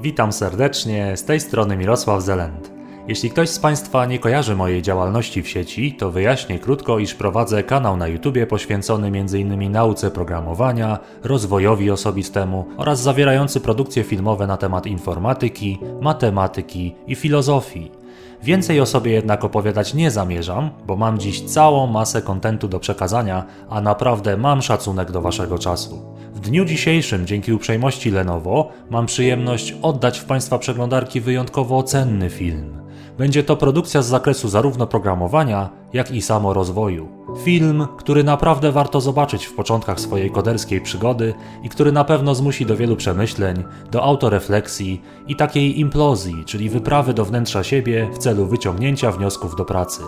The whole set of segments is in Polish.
Witam serdecznie, z tej strony Mirosław Zelend. Jeśli ktoś z Państwa nie kojarzy mojej działalności w sieci, to wyjaśnię krótko, iż prowadzę kanał na YouTube poświęcony m.in. nauce programowania, rozwojowi osobistemu oraz zawierający produkcje filmowe na temat informatyki, matematyki i filozofii. Więcej o sobie jednak opowiadać nie zamierzam, bo mam dziś całą masę kontentu do przekazania, a naprawdę mam szacunek do Waszego czasu. Dniu dzisiejszym, dzięki uprzejmości Lenovo, mam przyjemność oddać w Państwa przeglądarki wyjątkowo cenny film. Będzie to produkcja z zakresu zarówno programowania, jak i samorozwoju. Film, który naprawdę warto zobaczyć w początkach swojej koderskiej przygody i który na pewno zmusi do wielu przemyśleń, do autorefleksji i takiej implozji, czyli wyprawy do wnętrza siebie w celu wyciągnięcia wniosków do pracy.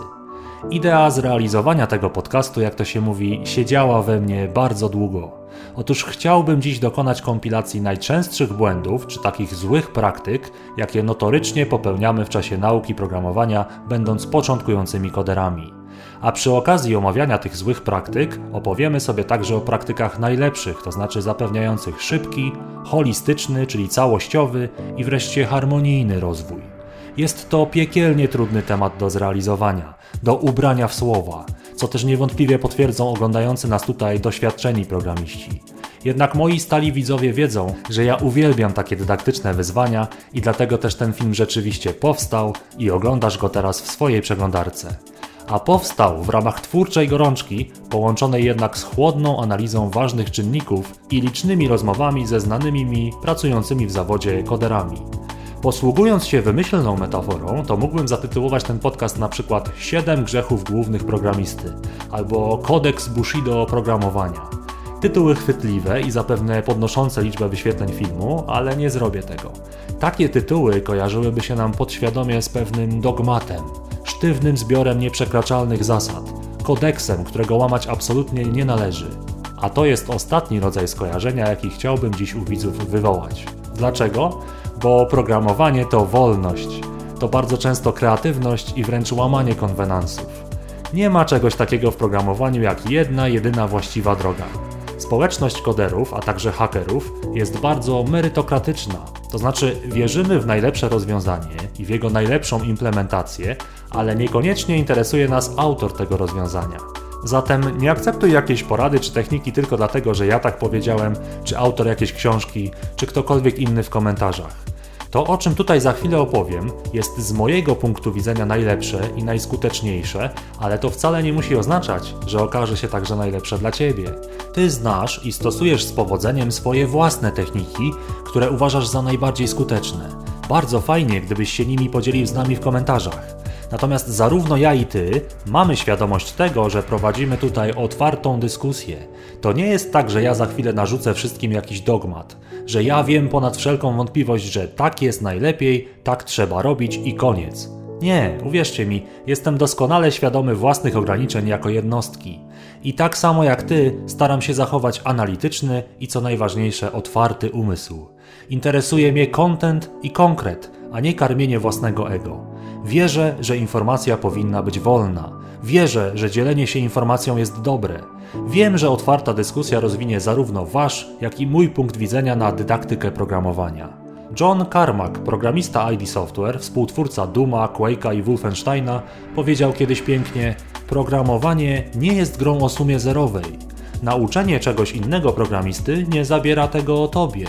Idea zrealizowania tego podcastu, jak to się mówi, siedziała we mnie bardzo długo. Otóż chciałbym dziś dokonać kompilacji najczęstszych błędów czy takich złych praktyk, jakie notorycznie popełniamy w czasie nauki programowania, będąc początkującymi koderami. A przy okazji omawiania tych złych praktyk opowiemy sobie także o praktykach najlepszych, to znaczy zapewniających szybki, holistyczny, czyli całościowy i wreszcie harmonijny rozwój. Jest to piekielnie trudny temat do zrealizowania, do ubrania w słowa, co też niewątpliwie potwierdzą oglądający nas tutaj doświadczeni programiści. Jednak moi stali widzowie wiedzą, że ja uwielbiam takie dydaktyczne wyzwania i dlatego też ten film rzeczywiście powstał i oglądasz go teraz w swojej przeglądarce. A powstał w ramach twórczej gorączki, połączonej jednak z chłodną analizą ważnych czynników i licznymi rozmowami ze znanymi mi pracującymi w zawodzie koderami. Posługując się wymyślną metaforą, to mógłbym zatytułować ten podcast na przykład 7 grzechów głównych programisty albo Kodeks Bushido programowania. Tytuły chwytliwe i zapewne podnoszące liczbę wyświetleń filmu, ale nie zrobię tego. Takie tytuły kojarzyłyby się nam podświadomie z pewnym dogmatem, sztywnym zbiorem nieprzekraczalnych zasad, kodeksem, którego łamać absolutnie nie należy. A to jest ostatni rodzaj skojarzenia, jaki chciałbym dziś u widzów wywołać. Dlaczego? Bo programowanie to wolność, to bardzo często kreatywność i wręcz łamanie konwenansów. Nie ma czegoś takiego w programowaniu jak jedna, jedyna właściwa droga. Społeczność koderów, a także hakerów jest bardzo merytokratyczna, to znaczy wierzymy w najlepsze rozwiązanie i w jego najlepszą implementację, ale niekoniecznie interesuje nas autor tego rozwiązania. Zatem nie akceptuj jakiejś porady czy techniki tylko dlatego, że ja tak powiedziałem, czy autor jakiejś książki, czy ktokolwiek inny w komentarzach. To, o czym tutaj za chwilę opowiem, jest z mojego punktu widzenia najlepsze i najskuteczniejsze, ale to wcale nie musi oznaczać, że okaże się także najlepsze dla Ciebie. Ty znasz i stosujesz z powodzeniem swoje własne techniki, które uważasz za najbardziej skuteczne. Bardzo fajnie, gdybyś się nimi podzielił z nami w komentarzach. Natomiast zarówno ja i ty mamy świadomość tego, że prowadzimy tutaj otwartą dyskusję. To nie jest tak, że ja za chwilę narzucę wszystkim jakiś dogmat, że ja wiem ponad wszelką wątpliwość, że tak jest najlepiej, tak trzeba robić i koniec. Nie, uwierzcie mi, jestem doskonale świadomy własnych ograniczeń jako jednostki. I tak samo jak ty, staram się zachować analityczny i co najważniejsze, otwarty umysł. Interesuje mnie content i konkret, a nie karmienie własnego ego. Wierzę, że informacja powinna być wolna. Wierzę, że dzielenie się informacją jest dobre. Wiem, że otwarta dyskusja rozwinie zarówno Wasz, jak i mój punkt widzenia na dydaktykę programowania. John Carmack, programista ID Software, współtwórca Duma, Quake'a i Wolfensteina, powiedział kiedyś pięknie: Programowanie nie jest grą o sumie zerowej. Nauczenie czegoś innego programisty nie zabiera tego o tobie.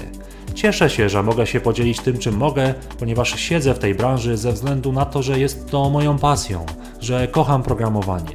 Cieszę się, że mogę się podzielić tym, czym mogę, ponieważ siedzę w tej branży ze względu na to, że jest to moją pasją, że kocham programowanie.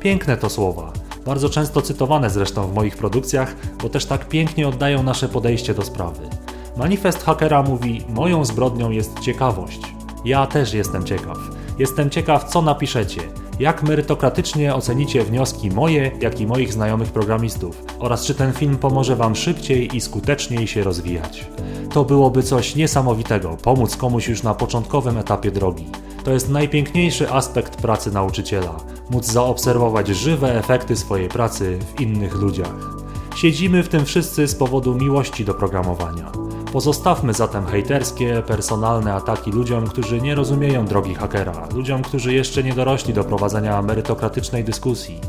Piękne to słowa, bardzo często cytowane zresztą w moich produkcjach, bo też tak pięknie oddają nasze podejście do sprawy. Manifest hakera mówi: Moją zbrodnią jest ciekawość. Ja też jestem ciekaw. Jestem ciekaw, co napiszecie, jak merytokratycznie ocenicie wnioski moje, jak i moich znajomych programistów oraz czy ten film pomoże Wam szybciej i skuteczniej się rozwijać. To byłoby coś niesamowitego, pomóc komuś już na początkowym etapie drogi. To jest najpiękniejszy aspekt pracy nauczyciela móc zaobserwować żywe efekty swojej pracy w innych ludziach. Siedzimy w tym wszyscy z powodu miłości do programowania. Pozostawmy zatem hejterskie, personalne ataki ludziom, którzy nie rozumieją drogi hakera, ludziom, którzy jeszcze nie dorośli do prowadzenia merytokratycznej dyskusji.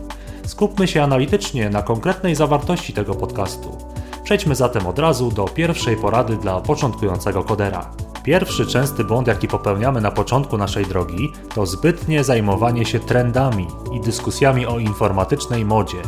Skupmy się analitycznie na konkretnej zawartości tego podcastu. Przejdźmy zatem od razu do pierwszej porady dla początkującego kodera. Pierwszy częsty błąd, jaki popełniamy na początku naszej drogi, to zbytnie zajmowanie się trendami i dyskusjami o informatycznej modzie.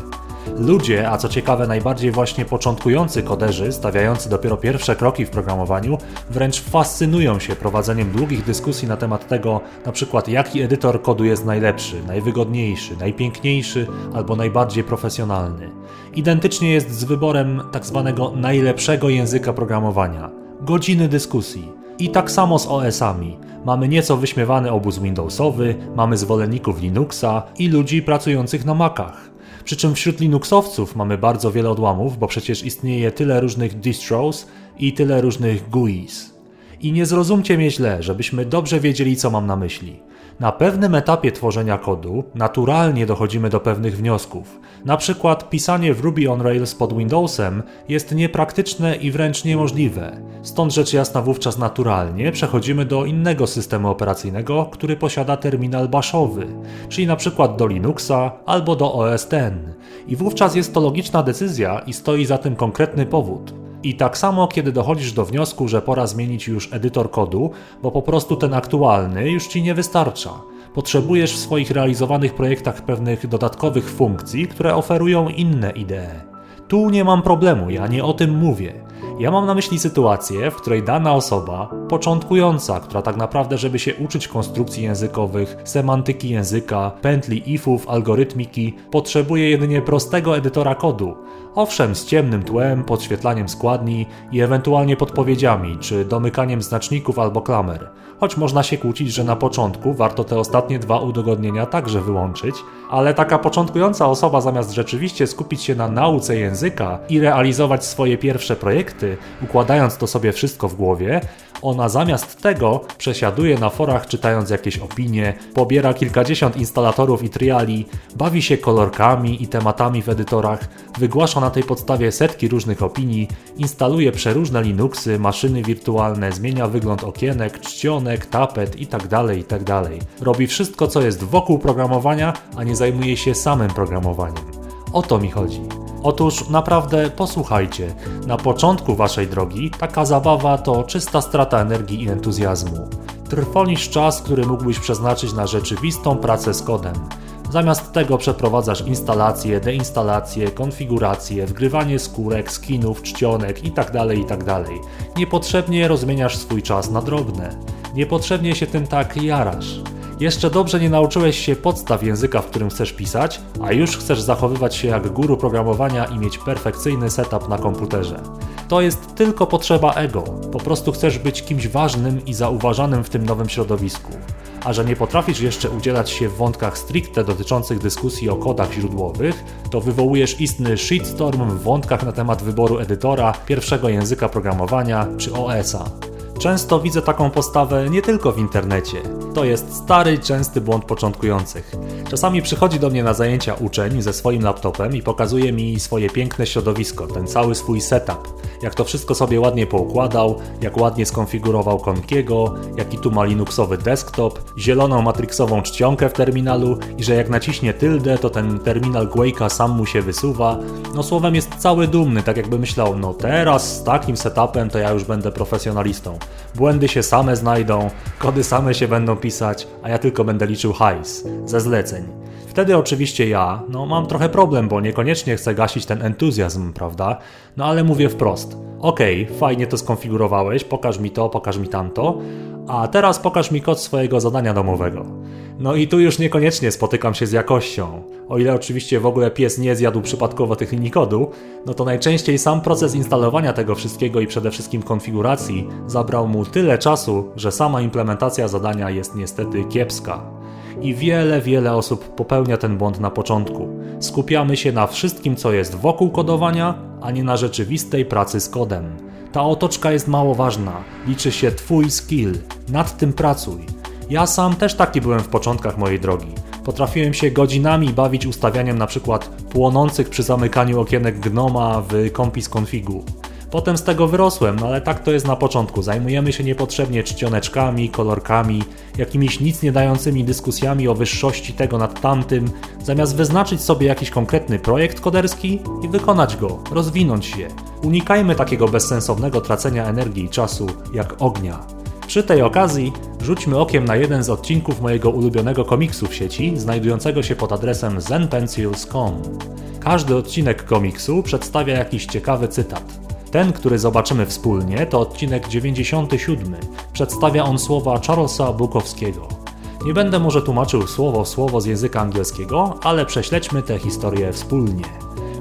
Ludzie, a co ciekawe najbardziej właśnie początkujący koderzy, stawiający dopiero pierwsze kroki w programowaniu, wręcz fascynują się prowadzeniem długich dyskusji na temat tego, na przykład jaki edytor kodu jest najlepszy, najwygodniejszy, najpiękniejszy albo najbardziej profesjonalny. Identycznie jest z wyborem tak zwanego najlepszego języka programowania. Godziny dyskusji. I tak samo z OS-ami. Mamy nieco wyśmiewany obóz Windowsowy, mamy zwolenników Linuxa i ludzi pracujących na Macach. Przy czym wśród Linuxowców mamy bardzo wiele odłamów, bo przecież istnieje tyle różnych distros i tyle różnych GUIs. I nie zrozumcie mnie źle, żebyśmy dobrze wiedzieli, co mam na myśli. Na pewnym etapie tworzenia kodu naturalnie dochodzimy do pewnych wniosków. Na przykład pisanie w Ruby on Rails pod Windowsem jest niepraktyczne i wręcz niemożliwe. Stąd rzecz jasna wówczas naturalnie przechodzimy do innego systemu operacyjnego, który posiada terminal bashowy, czyli na przykład do Linuxa albo do OS X. I wówczas jest to logiczna decyzja i stoi za tym konkretny powód. I tak samo, kiedy dochodzisz do wniosku, że pora zmienić już edytor kodu, bo po prostu ten aktualny już ci nie wystarcza. Potrzebujesz w swoich realizowanych projektach pewnych dodatkowych funkcji, które oferują inne idee. Tu nie mam problemu, ja nie o tym mówię. Ja mam na myśli sytuację, w której dana osoba, początkująca, która tak naprawdę, żeby się uczyć konstrukcji językowych, semantyki języka, pętli ifów, algorytmiki, potrzebuje jedynie prostego edytora kodu. Owszem, z ciemnym tłem, podświetlaniem składni i ewentualnie podpowiedziami, czy domykaniem znaczników albo klamer. Choć można się kłócić, że na początku warto te ostatnie dwa udogodnienia także wyłączyć, ale taka początkująca osoba zamiast rzeczywiście skupić się na nauce języka i realizować swoje pierwsze projekty, układając to sobie wszystko w głowie, ona zamiast tego przesiaduje na forach czytając jakieś opinie, pobiera kilkadziesiąt instalatorów i triali, bawi się kolorkami i tematami w edytorach, wygłasza na tej podstawie setki różnych opinii, instaluje przeróżne Linuxy, maszyny wirtualne, zmienia wygląd okienek, czcionek, tapet itd. Tak itd. Tak Robi wszystko, co jest wokół programowania, a nie zajmuje się samym programowaniem. O to mi chodzi. Otóż naprawdę posłuchajcie, na początku waszej drogi taka zabawa to czysta strata energii i entuzjazmu. Trwonisz czas, który mógłbyś przeznaczyć na rzeczywistą pracę z kodem. Zamiast tego przeprowadzasz instalację, deinstalację, konfigurację, wgrywanie skórek, skinów, czcionek itd. Tak itd. Tak Niepotrzebnie rozmieniasz swój czas na drobne. Niepotrzebnie się tym tak jarasz. Jeszcze dobrze nie nauczyłeś się podstaw języka, w którym chcesz pisać, a już chcesz zachowywać się jak guru programowania i mieć perfekcyjny setup na komputerze. To jest tylko potrzeba ego. Po prostu chcesz być kimś ważnym i zauważanym w tym nowym środowisku. A że nie potrafisz jeszcze udzielać się w wątkach stricte dotyczących dyskusji o kodach źródłowych, to wywołujesz istny shitstorm w wątkach na temat wyboru edytora, pierwszego języka programowania czy OS-a. Często widzę taką postawę nie tylko w internecie. To jest stary, częsty błąd początkujących. Czasami przychodzi do mnie na zajęcia uczeń ze swoim laptopem i pokazuje mi swoje piękne środowisko, ten cały swój setup. Jak to wszystko sobie ładnie poukładał, jak ładnie skonfigurował Konkiego, jaki tu ma Linuxowy desktop, zieloną matrixową czcionkę w terminalu i że jak naciśnie tyldę, to ten terminal Quake'a sam mu się wysuwa. No słowem jest cały dumny, tak jakby myślał, no teraz z takim setupem to ja już będę profesjonalistą. Błędy się same znajdą, kody same się będą pisać, a ja tylko będę liczył hajs ze zleceń. Wtedy oczywiście ja, no mam trochę problem, bo niekoniecznie chcę gasić ten entuzjazm, prawda? No ale mówię wprost. Okej, okay, fajnie to skonfigurowałeś, pokaż mi to, pokaż mi tamto, a teraz pokaż mi kod swojego zadania domowego. No i tu już niekoniecznie spotykam się z jakością. O ile oczywiście w ogóle pies nie zjadł przypadkowo tych linii kodu, no to najczęściej sam proces instalowania tego wszystkiego i przede wszystkim konfiguracji zabrał mu tyle czasu, że sama implementacja zadania jest niestety kiepska. I wiele, wiele osób popełnia ten błąd na początku. Skupiamy się na wszystkim, co jest wokół kodowania, a nie na rzeczywistej pracy z kodem. Ta otoczka jest mało ważna, liczy się Twój skill, nad tym pracuj. Ja sam też taki byłem w początkach mojej drogi. Potrafiłem się godzinami bawić ustawianiem przykład płonących przy zamykaniu okienek gnoma w kompis configu. Potem z tego wyrosłem, no ale tak to jest na początku. Zajmujemy się niepotrzebnie czcioneczkami, kolorkami, jakimiś nic nie dającymi dyskusjami o wyższości tego nad tamtym, zamiast wyznaczyć sobie jakiś konkretny projekt koderski i wykonać go, rozwinąć się. Unikajmy takiego bezsensownego tracenia energii i czasu jak ognia. Przy tej okazji rzućmy okiem na jeden z odcinków mojego ulubionego komiksu w sieci, znajdującego się pod adresem zenpencils.com. Każdy odcinek komiksu przedstawia jakiś ciekawy cytat. Ten, który zobaczymy wspólnie, to odcinek 97. Przedstawia on słowa Charlesa Bukowskiego. Nie będę może tłumaczył słowo słowo z języka angielskiego, ale prześledźmy tę historię wspólnie.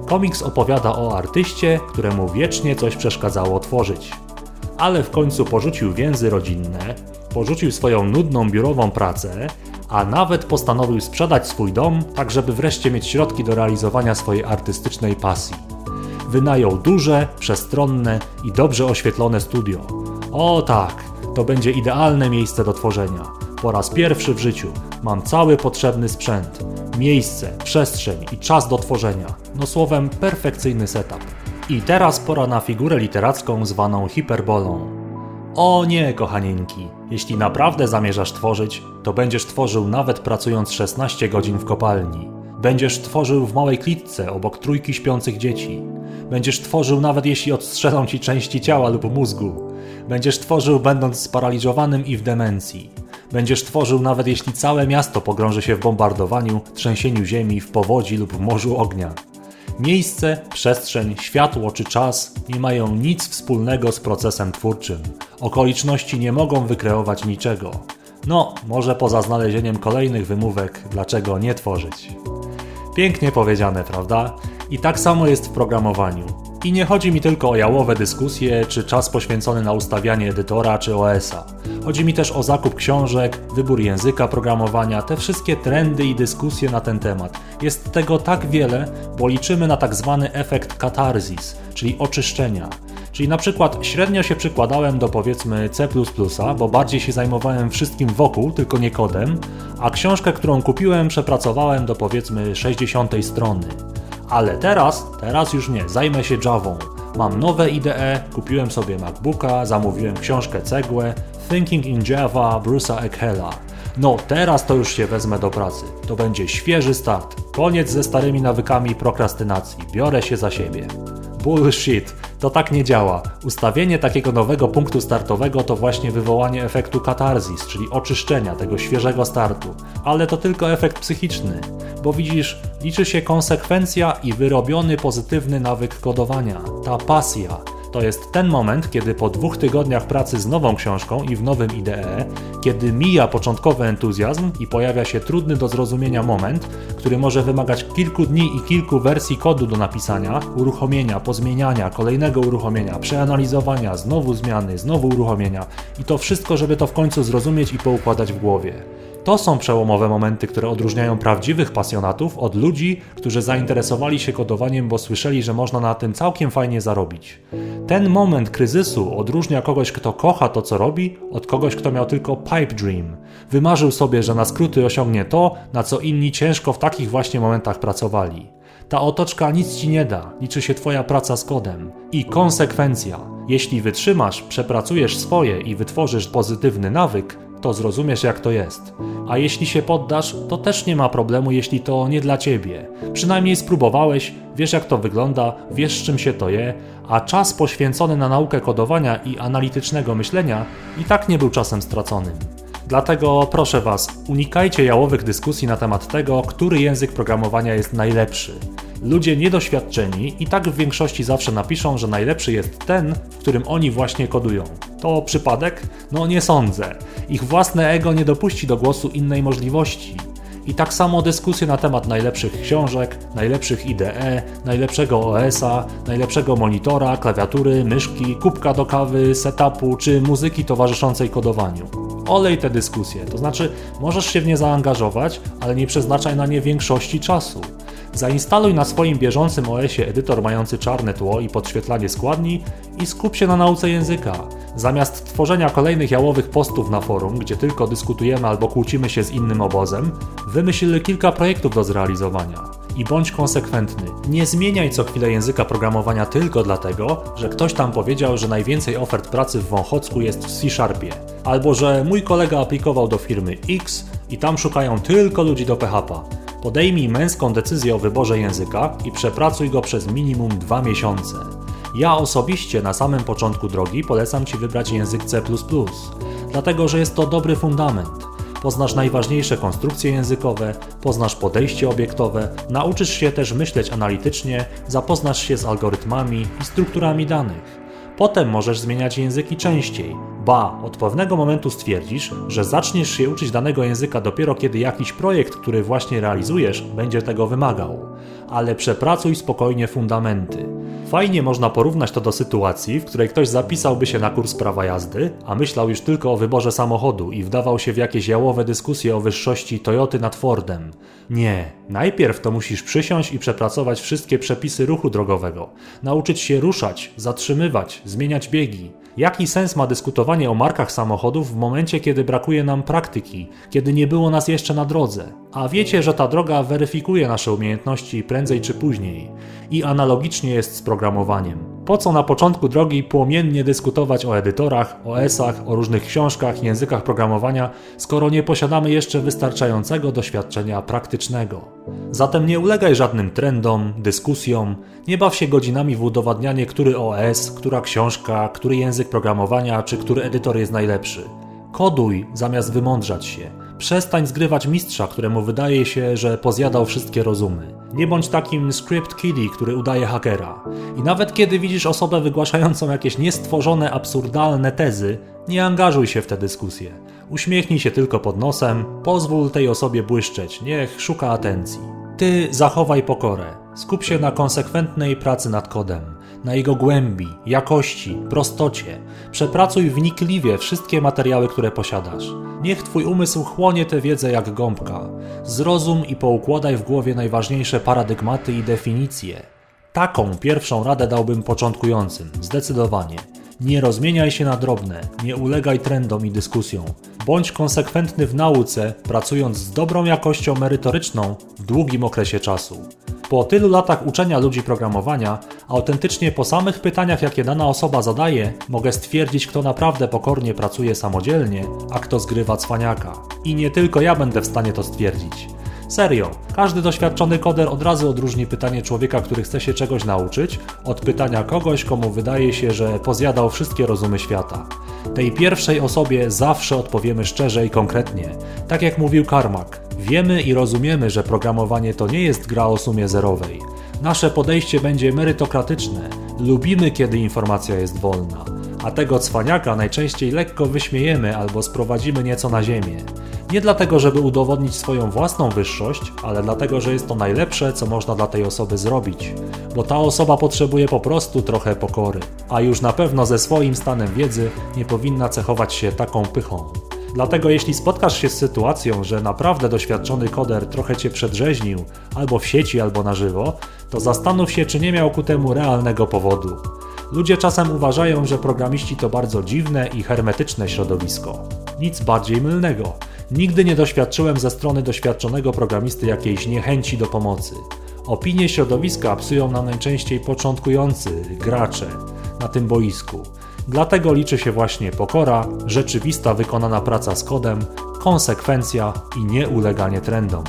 Komiks opowiada o artyście, któremu wiecznie coś przeszkadzało tworzyć. Ale w końcu porzucił więzy rodzinne, porzucił swoją nudną biurową pracę, a nawet postanowił sprzedać swój dom, tak żeby wreszcie mieć środki do realizowania swojej artystycznej pasji. Wynajął duże, przestronne i dobrze oświetlone studio. O tak, to będzie idealne miejsce do tworzenia. Po raz pierwszy w życiu mam cały potrzebny sprzęt, miejsce, przestrzeń i czas do tworzenia. No słowem, perfekcyjny setup. I teraz pora na figurę literacką zwaną hiperbolą. O nie, kochanieńki, jeśli naprawdę zamierzasz tworzyć, to będziesz tworzył nawet pracując 16 godzin w kopalni. Będziesz tworzył w małej klitce obok trójki śpiących dzieci. Będziesz tworzył nawet jeśli odstrzelą ci części ciała lub mózgu. Będziesz tworzył będąc sparaliżowanym i w demencji. Będziesz tworzył nawet jeśli całe miasto pogrąży się w bombardowaniu, trzęsieniu ziemi, w powodzi lub w morzu ognia. Miejsce, przestrzeń, światło czy czas nie mają nic wspólnego z procesem twórczym. Okoliczności nie mogą wykreować niczego. No, może poza znalezieniem kolejnych wymówek, dlaczego nie tworzyć. Pięknie powiedziane, prawda? I tak samo jest w programowaniu. I nie chodzi mi tylko o jałowe dyskusje, czy czas poświęcony na ustawianie edytora czy OS-a. Chodzi mi też o zakup książek, wybór języka programowania, te wszystkie trendy i dyskusje na ten temat. Jest tego tak wiele, bo liczymy na tak zwany efekt katarzis, czyli oczyszczenia. Czyli na przykład średnio się przykładałem do powiedzmy C, bo bardziej się zajmowałem wszystkim wokół, tylko nie kodem, a książkę, którą kupiłem, przepracowałem do powiedzmy 60 strony. Ale teraz, teraz już nie, zajmę się Javą. Mam nowe IDE, kupiłem sobie MacBooka, zamówiłem książkę Cegłę, Thinking in Java Bruce'a Eckela. No, teraz to już się wezmę do pracy. To będzie świeży start. Koniec ze starymi nawykami prokrastynacji. Biorę się za siebie. Bullshit. To tak nie działa. Ustawienie takiego nowego punktu startowego to właśnie wywołanie efektu katarzis, czyli oczyszczenia tego świeżego startu. Ale to tylko efekt psychiczny, bo widzisz, liczy się konsekwencja i wyrobiony pozytywny nawyk kodowania, ta pasja. To jest ten moment, kiedy po dwóch tygodniach pracy z nową książką i w nowym IDE, kiedy mija początkowy entuzjazm i pojawia się trudny do zrozumienia moment, który może wymagać kilku dni i kilku wersji kodu do napisania, uruchomienia, pozmieniania, kolejnego uruchomienia, przeanalizowania, znowu zmiany, znowu uruchomienia i to wszystko, żeby to w końcu zrozumieć i poukładać w głowie. To są przełomowe momenty, które odróżniają prawdziwych pasjonatów od ludzi, którzy zainteresowali się kodowaniem, bo słyszeli, że można na tym całkiem fajnie zarobić. Ten moment kryzysu odróżnia kogoś, kto kocha to, co robi, od kogoś, kto miał tylko pipe dream. Wymarzył sobie, że na skróty osiągnie to, na co inni ciężko w takich właśnie momentach pracowali. Ta otoczka nic ci nie da, liczy się Twoja praca z kodem. I konsekwencja. Jeśli wytrzymasz, przepracujesz swoje i wytworzysz pozytywny nawyk, to zrozumiesz jak to jest. A jeśli się poddasz, to też nie ma problemu, jeśli to nie dla ciebie. Przynajmniej spróbowałeś, wiesz jak to wygląda, wiesz czym się to je, a czas poświęcony na naukę kodowania i analitycznego myślenia i tak nie był czasem straconym. Dlatego proszę Was, unikajcie jałowych dyskusji na temat tego, który język programowania jest najlepszy. Ludzie niedoświadczeni i tak w większości zawsze napiszą, że najlepszy jest ten, w którym oni właśnie kodują. To przypadek? No nie sądzę. Ich własne ego nie dopuści do głosu innej możliwości. I tak samo dyskusje na temat najlepszych książek, najlepszych IDE, najlepszego OS-a, najlepszego monitora, klawiatury, myszki, kubka do kawy, setupu czy muzyki towarzyszącej kodowaniu. Olej te dyskusje, to znaczy możesz się w nie zaangażować, ale nie przeznaczaj na nie większości czasu. Zainstaluj na swoim bieżącym OS-ie edytor mający czarne tło i podświetlanie składni i skup się na nauce języka. Zamiast tworzenia kolejnych jałowych postów na forum, gdzie tylko dyskutujemy albo kłócimy się z innym obozem, wymyśl kilka projektów do zrealizowania. I bądź konsekwentny. Nie zmieniaj co chwilę języka programowania tylko dlatego, że ktoś tam powiedział, że najwięcej ofert pracy w Wąchocku jest w C-Sharpie. Albo że mój kolega aplikował do firmy X i tam szukają tylko ludzi do PHP. Podejmij męską decyzję o wyborze języka i przepracuj go przez minimum dwa miesiące. Ja osobiście na samym początku drogi polecam Ci wybrać język C. dlatego że jest to dobry fundament. Poznasz najważniejsze konstrukcje językowe, poznasz podejście obiektowe, nauczysz się też myśleć analitycznie, zapoznasz się z algorytmami i strukturami danych. Potem możesz zmieniać języki częściej. Ba, od pewnego momentu stwierdzisz, że zaczniesz się uczyć danego języka dopiero kiedy jakiś projekt, który właśnie realizujesz, będzie tego wymagał. Ale przepracuj spokojnie fundamenty. Fajnie można porównać to do sytuacji, w której ktoś zapisałby się na kurs prawa jazdy, a myślał już tylko o wyborze samochodu i wdawał się w jakieś jałowe dyskusje o wyższości Toyoty nad Fordem. Nie, najpierw to musisz przysiąść i przepracować wszystkie przepisy ruchu drogowego, nauczyć się ruszać, zatrzymywać, zmieniać biegi. Jaki sens ma dyskutowanie o markach samochodów w momencie, kiedy brakuje nam praktyki, kiedy nie było nas jeszcze na drodze? A wiecie, że ta droga weryfikuje nasze umiejętności prędzej czy później. I analogicznie jest z programowaniem. Po co na początku drogi płomiennie dyskutować o edytorach, OS-ach, o różnych książkach, językach programowania, skoro nie posiadamy jeszcze wystarczającego doświadczenia praktycznego? Zatem nie ulegaj żadnym trendom, dyskusjom, nie baw się godzinami w udowadnianie, który OS, która książka, który język programowania czy który edytor jest najlepszy. Koduj zamiast wymądrzać się. Przestań zgrywać mistrza, któremu wydaje się, że pozjadał wszystkie rozumy. Nie bądź takim script kiddie, który udaje hakera. I nawet kiedy widzisz osobę wygłaszającą jakieś niestworzone, absurdalne tezy, nie angażuj się w tę dyskusję. Uśmiechnij się tylko pod nosem, pozwól tej osobie błyszczeć, niech szuka atencji. Ty zachowaj pokorę. Skup się na konsekwentnej pracy nad kodem, na jego głębi, jakości, prostocie. Przepracuj wnikliwie wszystkie materiały, które posiadasz. Niech Twój umysł chłonie tę wiedzę jak gąbka. Zrozum i poukładaj w głowie najważniejsze paradygmaty i definicje. Taką pierwszą radę dałbym początkującym, zdecydowanie. Nie rozmieniaj się na drobne, nie ulegaj trendom i dyskusjom. Bądź konsekwentny w nauce, pracując z dobrą jakością merytoryczną w długim okresie czasu. Po tylu latach uczenia ludzi programowania, autentycznie po samych pytaniach, jakie dana osoba zadaje, mogę stwierdzić, kto naprawdę pokornie pracuje samodzielnie, a kto zgrywa cwaniaka. I nie tylko ja będę w stanie to stwierdzić. Serio, każdy doświadczony koder od razu odróżni pytanie człowieka, który chce się czegoś nauczyć, od pytania kogoś, komu wydaje się, że pozjadał wszystkie rozumy świata. Tej pierwszej osobie zawsze odpowiemy szczerze i konkretnie. Tak jak mówił Karmak, wiemy i rozumiemy, że programowanie to nie jest gra o sumie zerowej. Nasze podejście będzie merytokratyczne. Lubimy, kiedy informacja jest wolna. A tego cwaniaka najczęściej lekko wyśmiejemy albo sprowadzimy nieco na ziemię. Nie dlatego, żeby udowodnić swoją własną wyższość, ale dlatego, że jest to najlepsze, co można dla tej osoby zrobić. Bo ta osoba potrzebuje po prostu trochę pokory, a już na pewno ze swoim stanem wiedzy nie powinna cechować się taką pychą. Dlatego jeśli spotkasz się z sytuacją, że naprawdę doświadczony koder trochę cię przedrzeźnił, albo w sieci, albo na żywo, to zastanów się, czy nie miał ku temu realnego powodu. Ludzie czasem uważają, że programiści to bardzo dziwne i hermetyczne środowisko. Nic bardziej mylnego. Nigdy nie doświadczyłem ze strony doświadczonego programisty jakiejś niechęci do pomocy. Opinie środowiska psują nam najczęściej początkujący gracze na tym boisku. Dlatego liczy się właśnie pokora, rzeczywista wykonana praca z kodem, konsekwencja i nieuleganie trendom.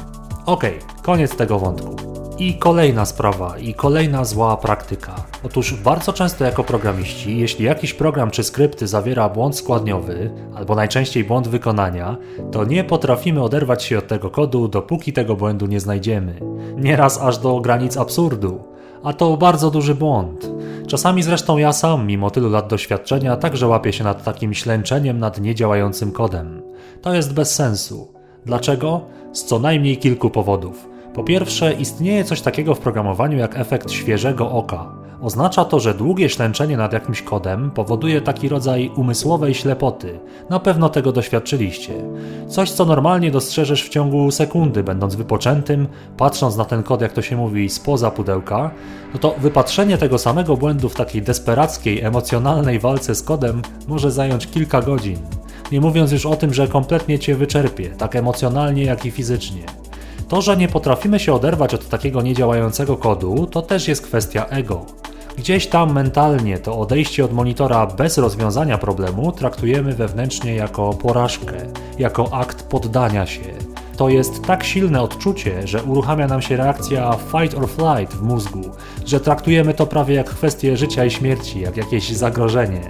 Okay, koniec tego wątku. I kolejna sprawa, i kolejna zła praktyka. Otóż bardzo często jako programiści, jeśli jakiś program czy skrypty zawiera błąd składniowy, albo najczęściej błąd wykonania, to nie potrafimy oderwać się od tego kodu, dopóki tego błędu nie znajdziemy. Nieraz aż do granic absurdu. A to bardzo duży błąd. Czasami zresztą ja sam, mimo tylu lat doświadczenia, także łapię się nad takim ślęczeniem nad niedziałającym kodem. To jest bez sensu. Dlaczego? Z co najmniej kilku powodów. Po pierwsze, istnieje coś takiego w programowaniu jak efekt świeżego oka. Oznacza to, że długie ślęczenie nad jakimś kodem powoduje taki rodzaj umysłowej ślepoty. Na pewno tego doświadczyliście. Coś, co normalnie dostrzeżesz w ciągu sekundy, będąc wypoczętym, patrząc na ten kod, jak to się mówi, spoza pudełka, no to wypatrzenie tego samego błędu w takiej desperackiej, emocjonalnej walce z kodem może zająć kilka godzin. Nie mówiąc już o tym, że kompletnie cię wyczerpie, tak emocjonalnie, jak i fizycznie. To, że nie potrafimy się oderwać od takiego niedziałającego kodu, to też jest kwestia ego. Gdzieś tam mentalnie to odejście od monitora bez rozwiązania problemu traktujemy wewnętrznie jako porażkę, jako akt poddania się. To jest tak silne odczucie, że uruchamia nam się reakcja fight or flight w mózgu, że traktujemy to prawie jak kwestię życia i śmierci, jak jakieś zagrożenie.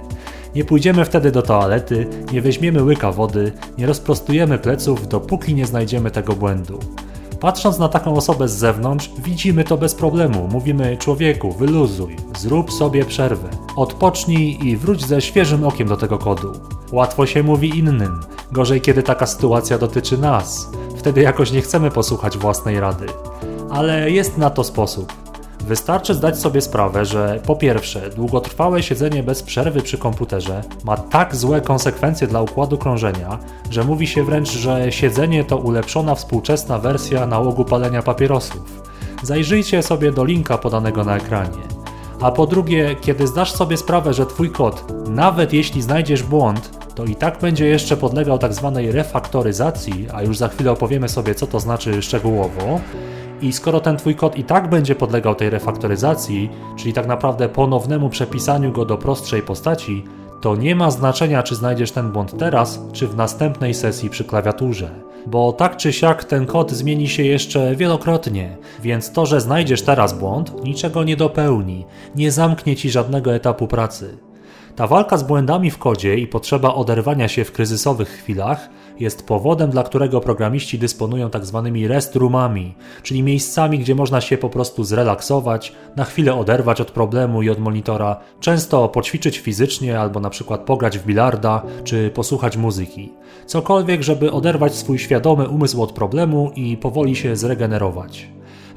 Nie pójdziemy wtedy do toalety, nie weźmiemy łyka wody, nie rozprostujemy pleców, dopóki nie znajdziemy tego błędu. Patrząc na taką osobę z zewnątrz, widzimy to bez problemu. Mówimy człowieku, wyluzuj, zrób sobie przerwę, odpocznij i wróć ze świeżym okiem do tego kodu. Łatwo się mówi innym, gorzej kiedy taka sytuacja dotyczy nas. Wtedy jakoś nie chcemy posłuchać własnej rady. Ale jest na to sposób. Wystarczy zdać sobie sprawę, że po pierwsze, długotrwałe siedzenie bez przerwy przy komputerze ma tak złe konsekwencje dla układu krążenia, że mówi się wręcz, że siedzenie to ulepszona współczesna wersja nałogu palenia papierosów. Zajrzyjcie sobie do linka podanego na ekranie. A po drugie, kiedy zdasz sobie sprawę, że Twój kod, nawet jeśli znajdziesz błąd, to i tak będzie jeszcze podlegał tak zwanej refaktoryzacji, a już za chwilę opowiemy sobie, co to znaczy szczegółowo, i skoro ten twój kod i tak będzie podlegał tej refaktoryzacji, czyli tak naprawdę ponownemu przepisaniu go do prostszej postaci, to nie ma znaczenia, czy znajdziesz ten błąd teraz, czy w następnej sesji przy klawiaturze. Bo tak czy siak ten kod zmieni się jeszcze wielokrotnie, więc to, że znajdziesz teraz błąd, niczego nie dopełni, nie zamknie ci żadnego etapu pracy. Ta walka z błędami w kodzie i potrzeba oderwania się w kryzysowych chwilach jest powodem, dla którego programiści dysponują tzw. Tak rest roomami, czyli miejscami, gdzie można się po prostu zrelaksować, na chwilę oderwać od problemu i od monitora, często poćwiczyć fizycznie albo na przykład pograć w bilarda czy posłuchać muzyki. Cokolwiek, żeby oderwać swój świadomy umysł od problemu i powoli się zregenerować.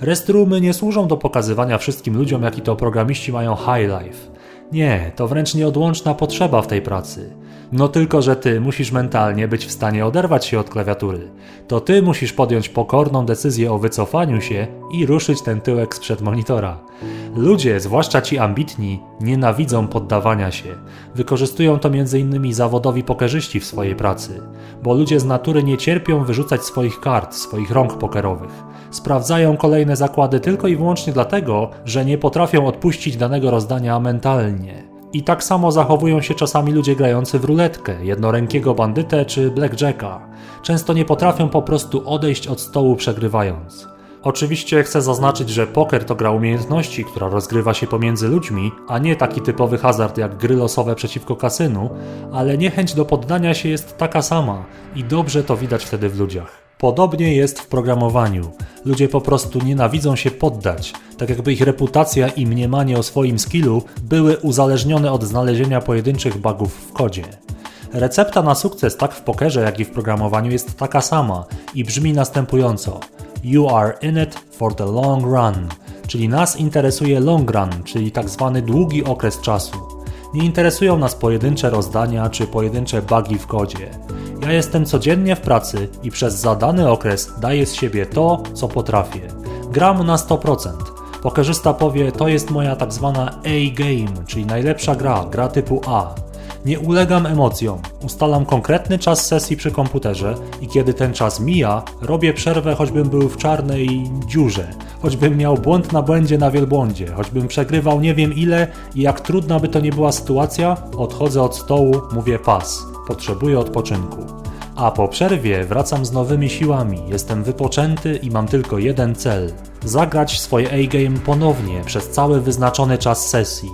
Restroomy nie służą do pokazywania wszystkim ludziom, jaki to programiści mają high life. Nie, to wręcz nieodłączna potrzeba w tej pracy. No tylko, że ty musisz mentalnie być w stanie oderwać się od klawiatury. To ty musisz podjąć pokorną decyzję o wycofaniu się i ruszyć ten tyłek sprzed monitora. Ludzie, zwłaszcza ci ambitni, nienawidzą poddawania się. Wykorzystują to m.in. zawodowi pokerzyści w swojej pracy, bo ludzie z natury nie cierpią wyrzucać swoich kart, swoich rąk pokerowych. Sprawdzają kolejne zakłady tylko i wyłącznie dlatego, że nie potrafią odpuścić danego rozdania mentalnie. I tak samo zachowują się czasami ludzie grający w ruletkę, jednorękiego bandytę czy blackjacka. Często nie potrafią po prostu odejść od stołu przegrywając. Oczywiście chcę zaznaczyć, że poker to gra umiejętności, która rozgrywa się pomiędzy ludźmi, a nie taki typowy hazard jak gry losowe przeciwko kasynu, ale niechęć do poddania się jest taka sama i dobrze to widać wtedy w ludziach. Podobnie jest w programowaniu. Ludzie po prostu nienawidzą się poddać, tak jakby ich reputacja i mniemanie o swoim skillu były uzależnione od znalezienia pojedynczych bugów w kodzie. Recepta na sukces tak w pokerze, jak i w programowaniu jest taka sama i brzmi następująco: You are in it for the long run, czyli nas interesuje long run, czyli tak zwany długi okres czasu. Nie interesują nas pojedyncze rozdania czy pojedyncze bugi w kodzie. Ja jestem codziennie w pracy i przez zadany okres daję z siebie to, co potrafię. Gram na 100%. Pokerzysta powie, to jest moja tak zwana A-game, czyli najlepsza gra, gra typu A. Nie ulegam emocjom, ustalam konkretny czas sesji przy komputerze i kiedy ten czas mija, robię przerwę, choćbym był w czarnej dziurze, choćbym miał błąd na błędzie na wielbłądzie, choćbym przegrywał nie wiem ile i jak trudna by to nie była sytuacja, odchodzę od stołu, mówię pas, potrzebuję odpoczynku. A po przerwie wracam z nowymi siłami, jestem wypoczęty i mam tylko jeden cel: zagrać swoje A-game ponownie przez cały wyznaczony czas sesji.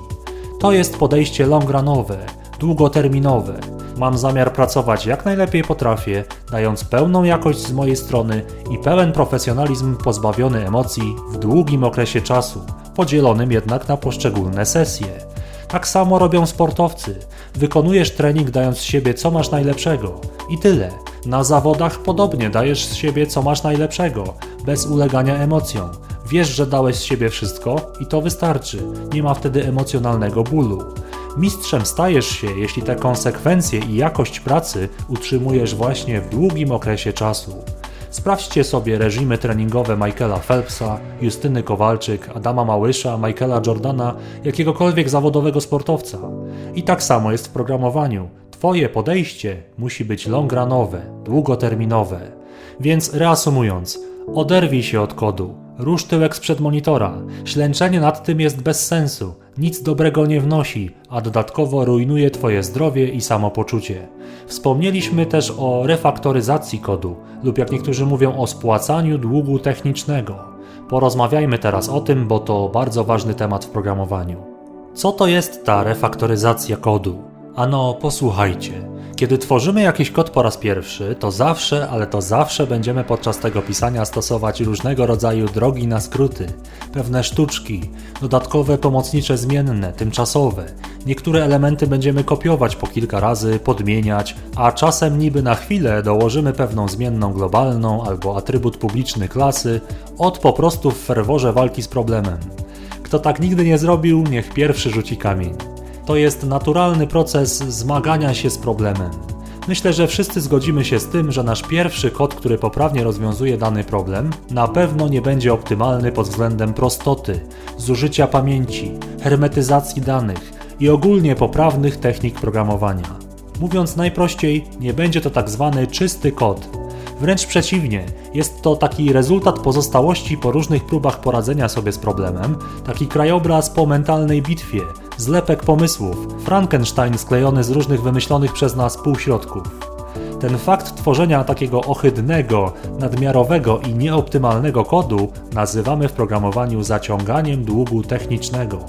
To jest podejście longranowe, długoterminowe. Mam zamiar pracować jak najlepiej potrafię, dając pełną jakość z mojej strony i pełen profesjonalizm pozbawiony emocji w długim okresie czasu, podzielonym jednak na poszczególne sesje. Tak samo robią sportowcy. Wykonujesz trening dając z siebie co masz najlepszego i tyle. Na zawodach podobnie dajesz z siebie co masz najlepszego, bez ulegania emocjom. Wiesz, że dałeś z siebie wszystko i to wystarczy. Nie ma wtedy emocjonalnego bólu. Mistrzem stajesz się, jeśli te konsekwencje i jakość pracy utrzymujesz właśnie w długim okresie czasu. Sprawdźcie sobie reżimy treningowe Michaela Phelpsa, Justyny Kowalczyk, Adama Małysza, Michaela Jordana, jakiegokolwiek zawodowego sportowca. I tak samo jest w programowaniu. Twoje podejście musi być longranowe, długoterminowe. Więc reasumując, oderwij się od kodu, rusz tyłek sprzed monitora. Ślęczenie nad tym jest bez sensu, nic dobrego nie wnosi, a dodatkowo rujnuje Twoje zdrowie i samopoczucie. Wspomnieliśmy też o refaktoryzacji kodu, lub jak niektórzy mówią o spłacaniu długu technicznego. Porozmawiajmy teraz o tym, bo to bardzo ważny temat w programowaniu. Co to jest ta refaktoryzacja kodu? Ano, posłuchajcie. Kiedy tworzymy jakiś kod po raz pierwszy, to zawsze, ale to zawsze będziemy podczas tego pisania stosować różnego rodzaju drogi na skróty, pewne sztuczki, dodatkowe pomocnicze zmienne, tymczasowe. Niektóre elementy będziemy kopiować po kilka razy, podmieniać, a czasem niby na chwilę dołożymy pewną zmienną globalną albo atrybut publiczny klasy, od po prostu w ferworze walki z problemem. Kto tak nigdy nie zrobił, niech pierwszy rzuci kamień. To jest naturalny proces zmagania się z problemem. Myślę, że wszyscy zgodzimy się z tym, że nasz pierwszy kod, który poprawnie rozwiązuje dany problem, na pewno nie będzie optymalny pod względem prostoty, zużycia pamięci, hermetyzacji danych i ogólnie poprawnych technik programowania. Mówiąc najprościej, nie będzie to tak zwany czysty kod, Wręcz przeciwnie, jest to taki rezultat pozostałości po różnych próbach poradzenia sobie z problemem, taki krajobraz po mentalnej bitwie, zlepek pomysłów, Frankenstein sklejony z różnych wymyślonych przez nas półśrodków. Ten fakt tworzenia takiego ohydnego, nadmiarowego i nieoptymalnego kodu nazywamy w programowaniu zaciąganiem długu technicznego.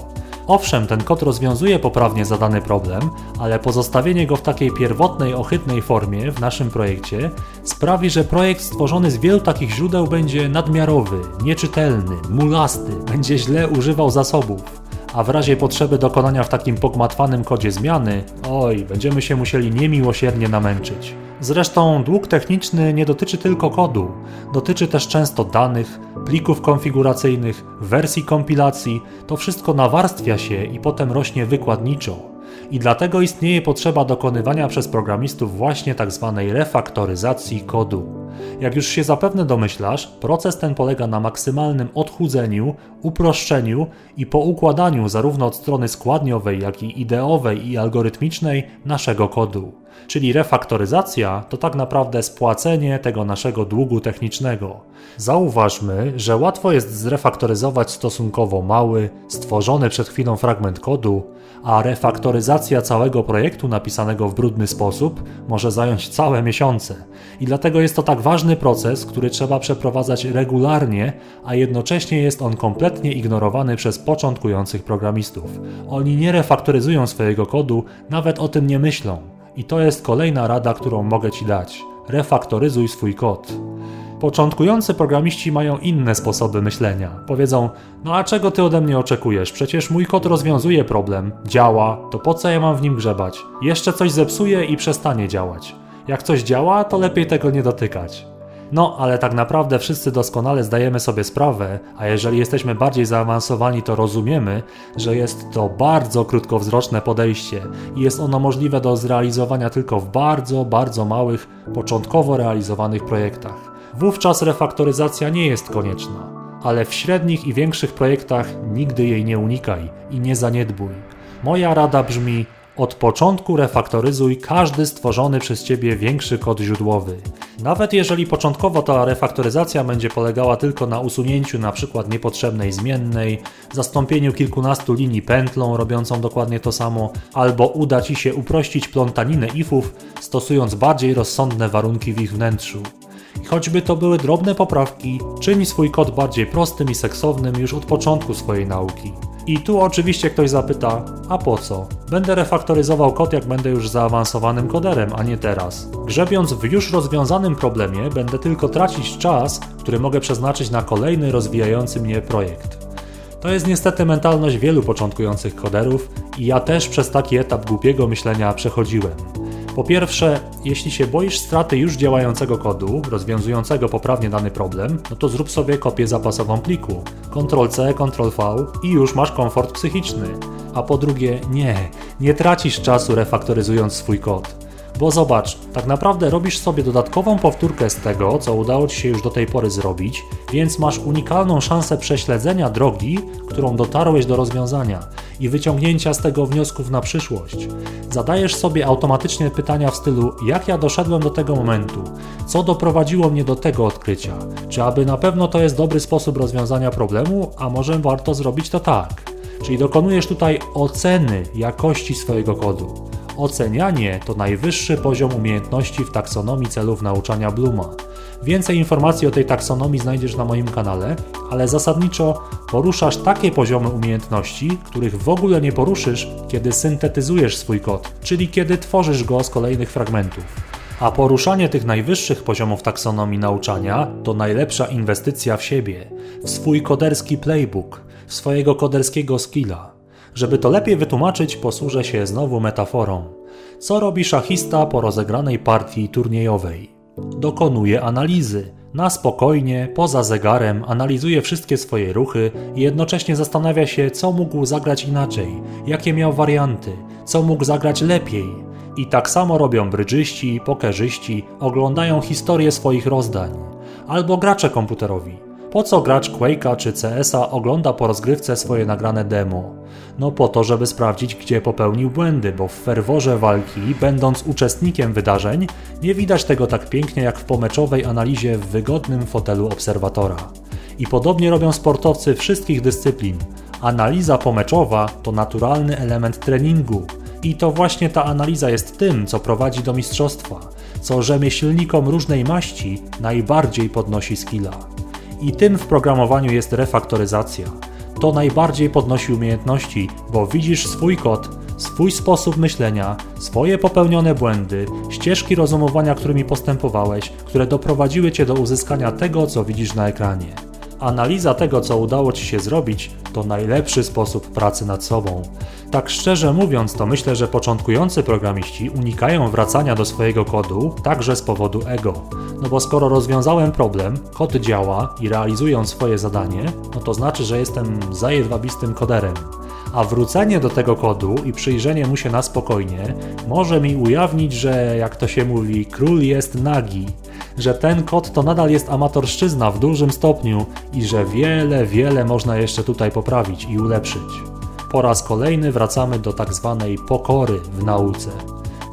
Owszem, ten kod rozwiązuje poprawnie zadany problem, ale pozostawienie go w takiej pierwotnej, ohydnej formie w naszym projekcie sprawi, że projekt stworzony z wielu takich źródeł będzie nadmiarowy, nieczytelny, mulasty, będzie źle używał zasobów. A w razie potrzeby dokonania w takim pogmatwanym kodzie zmiany, oj, będziemy się musieli niemiłosiernie namęczyć. Zresztą dług techniczny nie dotyczy tylko kodu, dotyczy też często danych, plików konfiguracyjnych, wersji kompilacji, to wszystko nawarstwia się i potem rośnie wykładniczo. I dlatego istnieje potrzeba dokonywania przez programistów właśnie tzw. Tak refaktoryzacji kodu. Jak już się zapewne domyślasz, proces ten polega na maksymalnym odchudzeniu, uproszczeniu i poukładaniu zarówno od strony składniowej, jak i ideowej i algorytmicznej naszego kodu. Czyli refaktoryzacja to tak naprawdę spłacenie tego naszego długu technicznego. Zauważmy, że łatwo jest zrefaktoryzować stosunkowo mały, stworzony przed chwilą fragment kodu, a refaktoryzacja całego projektu napisanego w brudny sposób może zająć całe miesiące. I dlatego jest to tak ważny proces, który trzeba przeprowadzać regularnie, a jednocześnie jest on kompletnie ignorowany przez początkujących programistów. Oni nie refaktoryzują swojego kodu, nawet o tym nie myślą. I to jest kolejna rada, którą mogę Ci dać. Refaktoryzuj swój kod. Początkujący programiści mają inne sposoby myślenia. Powiedzą: No a czego ty ode mnie oczekujesz? Przecież mój kod rozwiązuje problem, działa, to po co ja mam w nim grzebać? Jeszcze coś zepsuje i przestanie działać. Jak coś działa, to lepiej tego nie dotykać. No, ale tak naprawdę wszyscy doskonale zdajemy sobie sprawę, a jeżeli jesteśmy bardziej zaawansowani, to rozumiemy, że jest to bardzo krótkowzroczne podejście i jest ono możliwe do zrealizowania tylko w bardzo, bardzo małych, początkowo realizowanych projektach. Wówczas refaktoryzacja nie jest konieczna, ale w średnich i większych projektach nigdy jej nie unikaj i nie zaniedbuj. Moja rada brzmi: od początku refaktoryzuj każdy stworzony przez Ciebie większy kod źródłowy. Nawet jeżeli początkowo ta refaktoryzacja będzie polegała tylko na usunięciu np. niepotrzebnej zmiennej, zastąpieniu kilkunastu linii pętlą robiącą dokładnie to samo, albo uda Ci się uprościć plątaninę ifów, stosując bardziej rozsądne warunki w ich wnętrzu. I choćby to były drobne poprawki, czyni swój kod bardziej prostym i seksownym już od początku swojej nauki. I tu oczywiście ktoś zapyta, a po co? Będę refaktoryzował kod jak będę już zaawansowanym koderem, a nie teraz. Grzebiąc w już rozwiązanym problemie, będę tylko tracić czas, który mogę przeznaczyć na kolejny rozwijający mnie projekt. To jest niestety mentalność wielu początkujących koderów i ja też przez taki etap głupiego myślenia przechodziłem. Po pierwsze, jeśli się boisz straty już działającego kodu, rozwiązującego poprawnie dany problem, no to zrób sobie kopię zapasową pliku. Ctrl-C, Ctrl-V i już masz komfort psychiczny. A po drugie, nie, nie tracisz czasu refaktoryzując swój kod. Bo zobacz, tak naprawdę robisz sobie dodatkową powtórkę z tego, co udało Ci się już do tej pory zrobić, więc masz unikalną szansę prześledzenia drogi, którą dotarłeś do rozwiązania i wyciągnięcia z tego wniosków na przyszłość. Zadajesz sobie automatycznie pytania w stylu: jak ja doszedłem do tego momentu? Co doprowadziło mnie do tego odkrycia? Czy aby na pewno to jest dobry sposób rozwiązania problemu, a może warto zrobić to tak? Czyli dokonujesz tutaj oceny jakości swojego kodu. Ocenianie to najwyższy poziom umiejętności w taksonomii celów nauczania Bluma. Więcej informacji o tej taksonomii znajdziesz na moim kanale, ale zasadniczo poruszasz takie poziomy umiejętności, których w ogóle nie poruszysz, kiedy syntetyzujesz swój kod, czyli kiedy tworzysz go z kolejnych fragmentów. A poruszanie tych najwyższych poziomów taksonomii nauczania to najlepsza inwestycja w siebie, w swój koderski playbook, w swojego koderskiego skilla. Żeby to lepiej wytłumaczyć, posłużę się znowu metaforą. Co robi szachista po rozegranej partii turniejowej? Dokonuje analizy. Na spokojnie, poza zegarem, analizuje wszystkie swoje ruchy i jednocześnie zastanawia się, co mógł zagrać inaczej, jakie miał warianty, co mógł zagrać lepiej. I tak samo robią brydżyści, pokerzyści, oglądają historię swoich rozdań. Albo gracze komputerowi. Po co gracz Quake'a czy CS-a ogląda po rozgrywce swoje nagrane demo? No po to, żeby sprawdzić, gdzie popełnił błędy, bo w ferworze walki, będąc uczestnikiem wydarzeń, nie widać tego tak pięknie jak w pomeczowej analizie w wygodnym fotelu obserwatora. I podobnie robią sportowcy wszystkich dyscyplin. Analiza pomeczowa to naturalny element treningu. I to właśnie ta analiza jest tym, co prowadzi do mistrzostwa, co rzemieślnikom różnej maści najbardziej podnosi skilla. I tym w programowaniu jest refaktoryzacja. To najbardziej podnosi umiejętności, bo widzisz swój kod, swój sposób myślenia, swoje popełnione błędy, ścieżki rozumowania, którymi postępowałeś, które doprowadziły cię do uzyskania tego, co widzisz na ekranie. Analiza tego, co udało ci się zrobić, to najlepszy sposób pracy nad sobą. Tak szczerze mówiąc, to myślę, że początkujący programiści unikają wracania do swojego kodu także z powodu ego. No bo skoro rozwiązałem problem, kod działa i realizuję swoje zadanie, no to znaczy, że jestem zajedwabistym koderem. A wrócenie do tego kodu i przyjrzenie mu się na spokojnie może mi ujawnić, że jak to się mówi, król jest nagi, że ten kod to nadal jest amatorszczyzna w dużym stopniu i że wiele, wiele można jeszcze tutaj poprawić i ulepszyć. Po raz kolejny wracamy do tak zwanej pokory w nauce.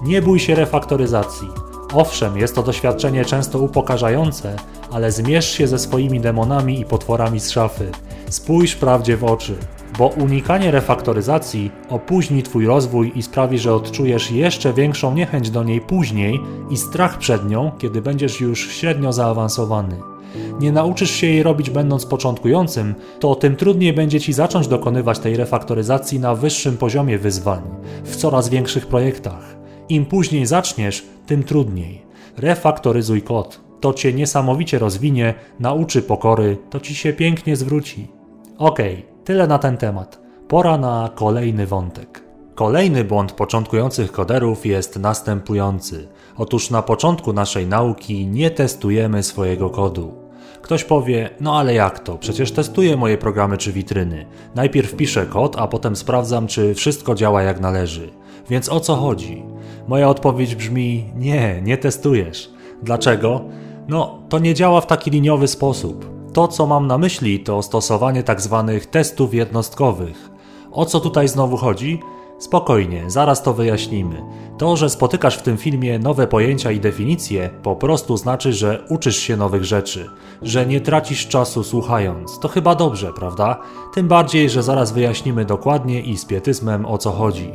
Nie bój się refaktoryzacji. Owszem, jest to doświadczenie często upokarzające, ale zmierz się ze swoimi demonami i potworami z szafy. Spójrz prawdzie w oczy, bo unikanie refaktoryzacji opóźni Twój rozwój i sprawi, że odczujesz jeszcze większą niechęć do niej później i strach przed nią, kiedy będziesz już średnio zaawansowany. Nie nauczysz się jej robić będąc początkującym, to tym trudniej będzie Ci zacząć dokonywać tej refaktoryzacji na wyższym poziomie wyzwań, w coraz większych projektach. Im później zaczniesz, tym trudniej. Refaktoryzuj kod. To Cię niesamowicie rozwinie, nauczy pokory, to Ci się pięknie zwróci. Okej, okay, tyle na ten temat. Pora na kolejny wątek. Kolejny błąd początkujących koderów jest następujący. Otóż na początku naszej nauki nie testujemy swojego kodu. Ktoś powie, no ale jak to? Przecież testuję moje programy czy witryny. Najpierw piszę kod, a potem sprawdzam, czy wszystko działa jak należy. Więc o co chodzi? Moja odpowiedź brzmi: nie, nie testujesz. Dlaczego? No, to nie działa w taki liniowy sposób. To, co mam na myśli, to stosowanie tzw. Tak testów jednostkowych. O co tutaj znowu chodzi? Spokojnie, zaraz to wyjaśnimy. To, że spotykasz w tym filmie nowe pojęcia i definicje, po prostu znaczy, że uczysz się nowych rzeczy, że nie tracisz czasu słuchając. To chyba dobrze, prawda? Tym bardziej, że zaraz wyjaśnimy dokładnie i z pietyzmem o co chodzi.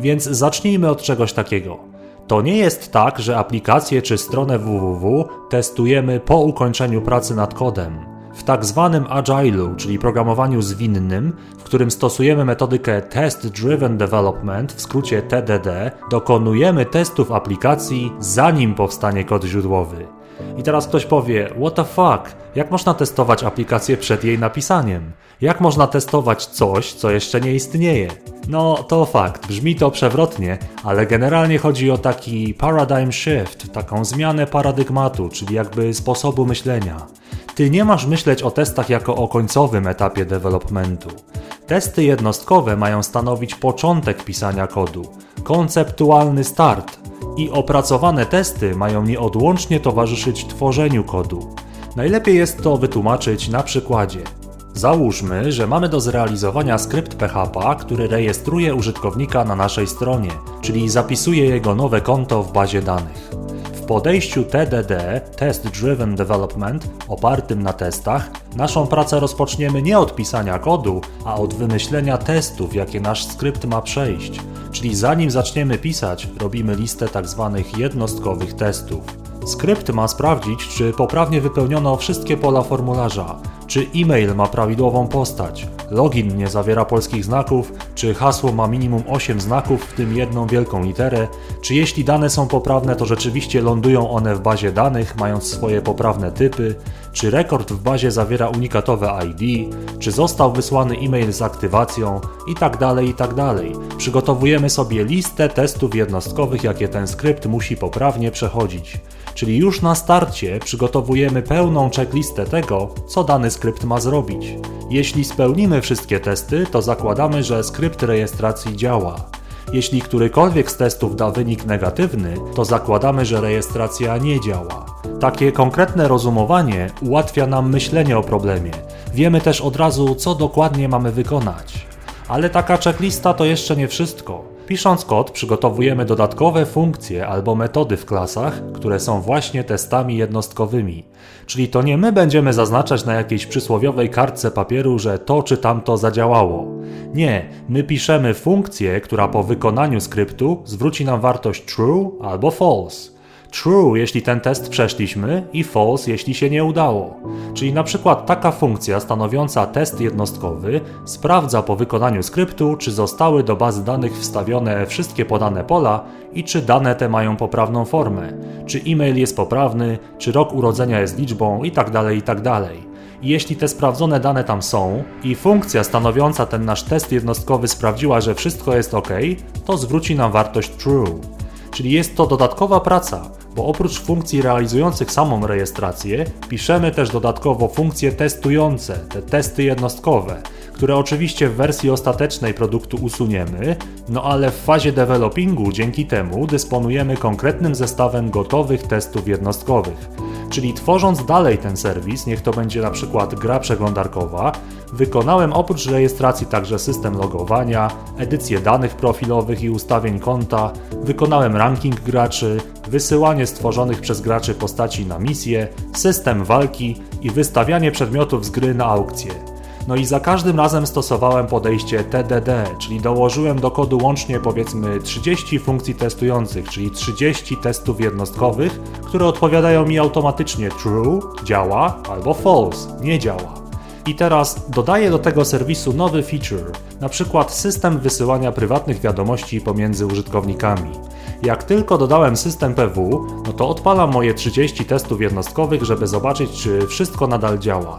Więc zacznijmy od czegoś takiego. To nie jest tak, że aplikację czy stronę www testujemy po ukończeniu pracy nad kodem. W tak zwanym agile'u, czyli programowaniu zwinnym, w którym stosujemy metodykę Test Driven Development, w skrócie TDD, dokonujemy testów aplikacji zanim powstanie kod źródłowy. I teraz ktoś powie: What the fuck? Jak można testować aplikację przed jej napisaniem? Jak można testować coś, co jeszcze nie istnieje? No, to fakt, brzmi to przewrotnie, ale generalnie chodzi o taki paradigm shift, taką zmianę paradygmatu, czyli jakby sposobu myślenia. Ty nie masz myśleć o testach jako o końcowym etapie developmentu. Testy jednostkowe mają stanowić początek pisania kodu, konceptualny start i opracowane testy mają nieodłącznie towarzyszyć tworzeniu kodu. Najlepiej jest to wytłumaczyć na przykładzie. Załóżmy, że mamy do zrealizowania skrypt PHP, który rejestruje użytkownika na naszej stronie, czyli zapisuje jego nowe konto w bazie danych. Podejściu TDD, Test Driven Development, opartym na testach, naszą pracę rozpoczniemy nie od pisania kodu, a od wymyślenia testów, jakie nasz skrypt ma przejść. Czyli zanim zaczniemy pisać, robimy listę tzw. Tak jednostkowych testów. Skrypt ma sprawdzić, czy poprawnie wypełniono wszystkie pola formularza, czy e-mail ma prawidłową postać, login nie zawiera polskich znaków, czy hasło ma minimum 8 znaków, w tym jedną wielką literę, czy jeśli dane są poprawne, to rzeczywiście lądują one w bazie danych, mając swoje poprawne typy, czy rekord w bazie zawiera unikatowe ID, czy został wysłany e-mail z aktywacją itd. Tak itd. Tak Przygotowujemy sobie listę testów jednostkowych, jakie ten skrypt musi poprawnie przechodzić. Czyli już na starcie przygotowujemy pełną checklistę tego, co dany skrypt ma zrobić. Jeśli spełnimy wszystkie testy, to zakładamy, że skrypt rejestracji działa. Jeśli którykolwiek z testów da wynik negatywny, to zakładamy, że rejestracja nie działa. Takie konkretne rozumowanie ułatwia nam myślenie o problemie. Wiemy też od razu, co dokładnie mamy wykonać. Ale taka checklista to jeszcze nie wszystko. Pisząc kod, przygotowujemy dodatkowe funkcje albo metody w klasach, które są właśnie testami jednostkowymi. Czyli to nie my będziemy zaznaczać na jakiejś przysłowiowej kartce papieru, że to czy tamto zadziałało. Nie, my piszemy funkcję, która po wykonaniu skryptu zwróci nam wartość true albo false true, jeśli ten test przeszliśmy i false, jeśli się nie udało. Czyli na przykład taka funkcja stanowiąca test jednostkowy sprawdza po wykonaniu skryptu, czy zostały do bazy danych wstawione wszystkie podane pola i czy dane te mają poprawną formę, czy e-mail jest poprawny, czy rok urodzenia jest liczbą itd. Tak itd. Tak I jeśli te sprawdzone dane tam są i funkcja stanowiąca ten nasz test jednostkowy sprawdziła, że wszystko jest ok, to zwróci nam wartość true. Czyli jest to dodatkowa praca, bo oprócz funkcji realizujących samą rejestrację, piszemy też dodatkowo funkcje testujące, te testy jednostkowe, które oczywiście w wersji ostatecznej produktu usuniemy, no ale w fazie developingu dzięki temu dysponujemy konkretnym zestawem gotowych testów jednostkowych. Czyli tworząc dalej ten serwis, niech to będzie na przykład gra przeglądarkowa, wykonałem oprócz rejestracji także system logowania, edycję danych profilowych i ustawień konta, wykonałem ranking graczy, wysyłanie stworzonych przez graczy postaci na misje, system walki i wystawianie przedmiotów z gry na aukcję. No i za każdym razem stosowałem podejście TDD, czyli dołożyłem do kodu łącznie powiedzmy 30 funkcji testujących, czyli 30 testów jednostkowych, które odpowiadają mi automatycznie true, działa, albo false, nie działa. I teraz dodaję do tego serwisu nowy feature, na przykład system wysyłania prywatnych wiadomości pomiędzy użytkownikami. Jak tylko dodałem system PW, no to odpalam moje 30 testów jednostkowych, żeby zobaczyć, czy wszystko nadal działa.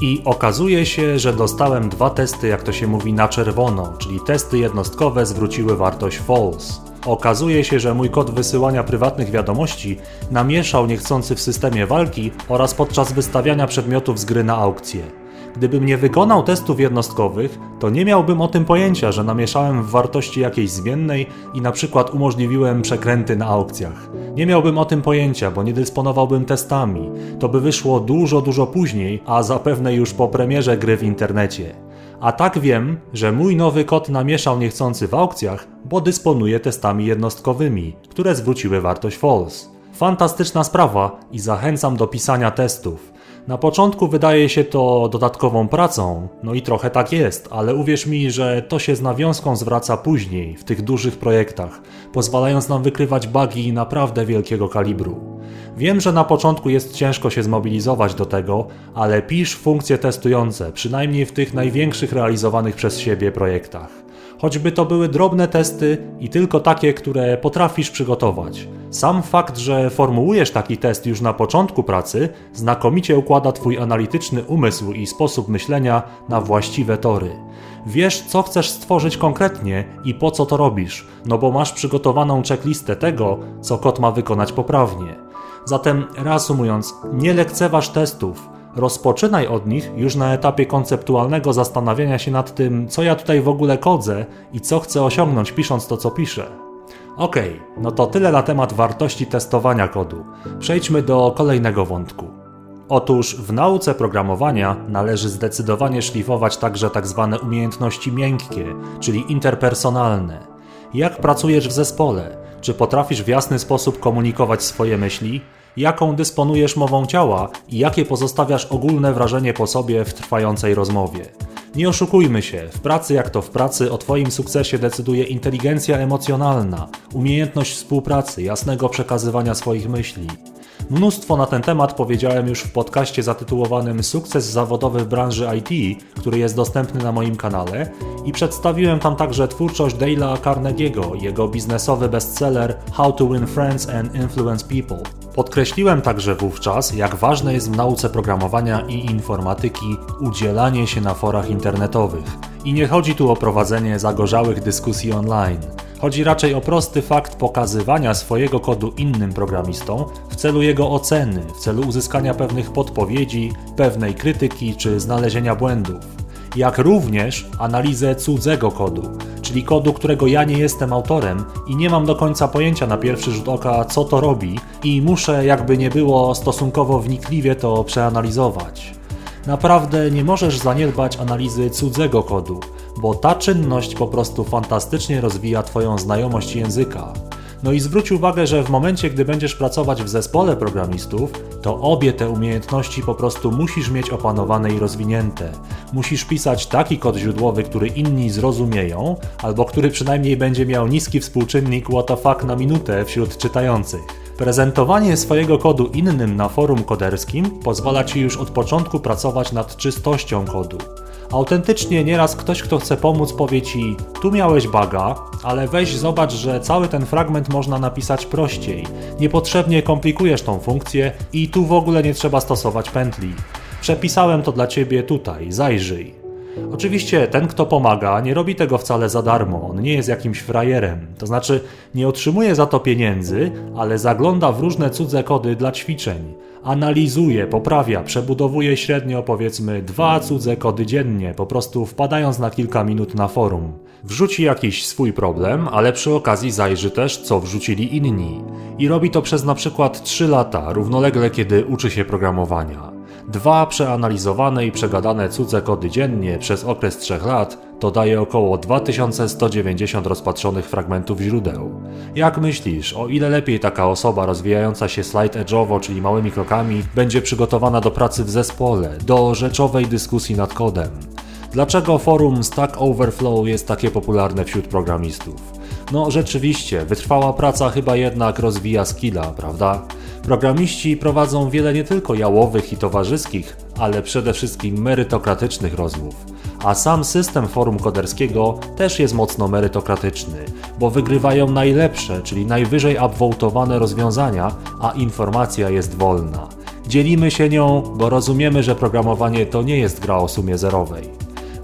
I okazuje się, że dostałem dwa testy, jak to się mówi, na czerwono, czyli testy jednostkowe zwróciły wartość false. Okazuje się, że mój kod wysyłania prywatnych wiadomości namieszał niechcący w systemie walki oraz podczas wystawiania przedmiotów z gry na aukcję. Gdybym nie wykonał testów jednostkowych, to nie miałbym o tym pojęcia, że namieszałem w wartości jakiejś zmiennej i na przykład umożliwiłem przekręty na aukcjach. Nie miałbym o tym pojęcia, bo nie dysponowałbym testami. To by wyszło dużo, dużo później, a zapewne już po premierze gry w internecie. A tak wiem, że mój nowy kod namieszał niechcący w aukcjach, bo dysponuje testami jednostkowymi, które zwróciły wartość false. Fantastyczna sprawa i zachęcam do pisania testów. Na początku wydaje się to dodatkową pracą, no i trochę tak jest, ale uwierz mi, że to się z nawiązką zwraca później, w tych dużych projektach, pozwalając nam wykrywać bugi naprawdę wielkiego kalibru. Wiem, że na początku jest ciężko się zmobilizować do tego, ale pisz funkcje testujące, przynajmniej w tych największych realizowanych przez siebie projektach. Choćby to były drobne testy i tylko takie, które potrafisz przygotować. Sam fakt, że formułujesz taki test już na początku pracy, znakomicie układa Twój analityczny umysł i sposób myślenia na właściwe tory. Wiesz, co chcesz stworzyć konkretnie i po co to robisz, no bo masz przygotowaną checklistę tego, co kod ma wykonać poprawnie. Zatem, reasumując, nie lekceważ testów. Rozpoczynaj od nich już na etapie konceptualnego zastanawiania się nad tym, co ja tutaj w ogóle kodzę i co chcę osiągnąć pisząc to, co piszę. Ok, no to tyle na temat wartości testowania kodu. Przejdźmy do kolejnego wątku. Otóż w nauce programowania należy zdecydowanie szlifować także tzw. Tak umiejętności miękkie, czyli interpersonalne. Jak pracujesz w zespole? Czy potrafisz w jasny sposób komunikować swoje myśli? Jaką dysponujesz mową ciała i jakie pozostawiasz ogólne wrażenie po sobie w trwającej rozmowie? Nie oszukujmy się, w pracy jak to w pracy o Twoim sukcesie decyduje inteligencja emocjonalna, umiejętność współpracy, jasnego przekazywania swoich myśli. Mnóstwo na ten temat powiedziałem już w podcaście zatytułowanym Sukces zawodowy w branży IT, który jest dostępny na moim kanale i przedstawiłem tam także twórczość Dale'a Carnegie'ego, jego biznesowy bestseller How to Win Friends and Influence People. Podkreśliłem także wówczas, jak ważne jest w nauce programowania i informatyki udzielanie się na forach internetowych. I nie chodzi tu o prowadzenie zagorzałych dyskusji online. Chodzi raczej o prosty fakt pokazywania swojego kodu innym programistom w celu jego oceny, w celu uzyskania pewnych podpowiedzi, pewnej krytyki czy znalezienia błędów. Jak również analizę cudzego kodu, czyli kodu, którego ja nie jestem autorem i nie mam do końca pojęcia na pierwszy rzut oka, co to robi, i muszę, jakby nie było, stosunkowo wnikliwie to przeanalizować. Naprawdę nie możesz zaniedbać analizy cudzego kodu, bo ta czynność po prostu fantastycznie rozwija Twoją znajomość języka. No i zwróć uwagę, że w momencie, gdy będziesz pracować w zespole programistów, to obie te umiejętności po prostu musisz mieć opanowane i rozwinięte. Musisz pisać taki kod źródłowy, który inni zrozumieją, albo który przynajmniej będzie miał niski współczynnik WTF na minutę wśród czytających. Prezentowanie swojego kodu innym na forum koderskim pozwala Ci już od początku pracować nad czystością kodu. Autentycznie nieraz ktoś, kto chce pomóc, powie ci: Tu miałeś baga, ale weź zobacz, że cały ten fragment można napisać prościej. Niepotrzebnie komplikujesz tą funkcję i tu w ogóle nie trzeba stosować pętli. Przepisałem to dla ciebie tutaj, zajrzyj. Oczywiście ten, kto pomaga, nie robi tego wcale za darmo, on nie jest jakimś frajerem, to znaczy nie otrzymuje za to pieniędzy, ale zagląda w różne cudze kody dla ćwiczeń. Analizuje, poprawia, przebudowuje średnio powiedzmy dwa cudze kody dziennie, po prostu wpadając na kilka minut na forum. Wrzuci jakiś swój problem, ale przy okazji zajrzy też, co wrzucili inni. I robi to przez na przykład 3 lata, równolegle kiedy uczy się programowania. Dwa przeanalizowane i przegadane cudze kody dziennie przez okres 3 lat to daje około 2190 rozpatrzonych fragmentów źródeł. Jak myślisz, o ile lepiej taka osoba rozwijająca się slide edge'owo, czyli małymi krokami, będzie przygotowana do pracy w zespole, do rzeczowej dyskusji nad kodem? Dlaczego forum Stack Overflow jest takie popularne wśród programistów? No rzeczywiście, wytrwała praca chyba jednak rozwija skilla, prawda? Programiści prowadzą wiele nie tylko jałowych i towarzyskich, ale przede wszystkim merytokratycznych rozmów. A sam system forum koderskiego też jest mocno merytokratyczny, bo wygrywają najlepsze, czyli najwyżej upvotowane rozwiązania, a informacja jest wolna. Dzielimy się nią, bo rozumiemy, że programowanie to nie jest gra o sumie zerowej.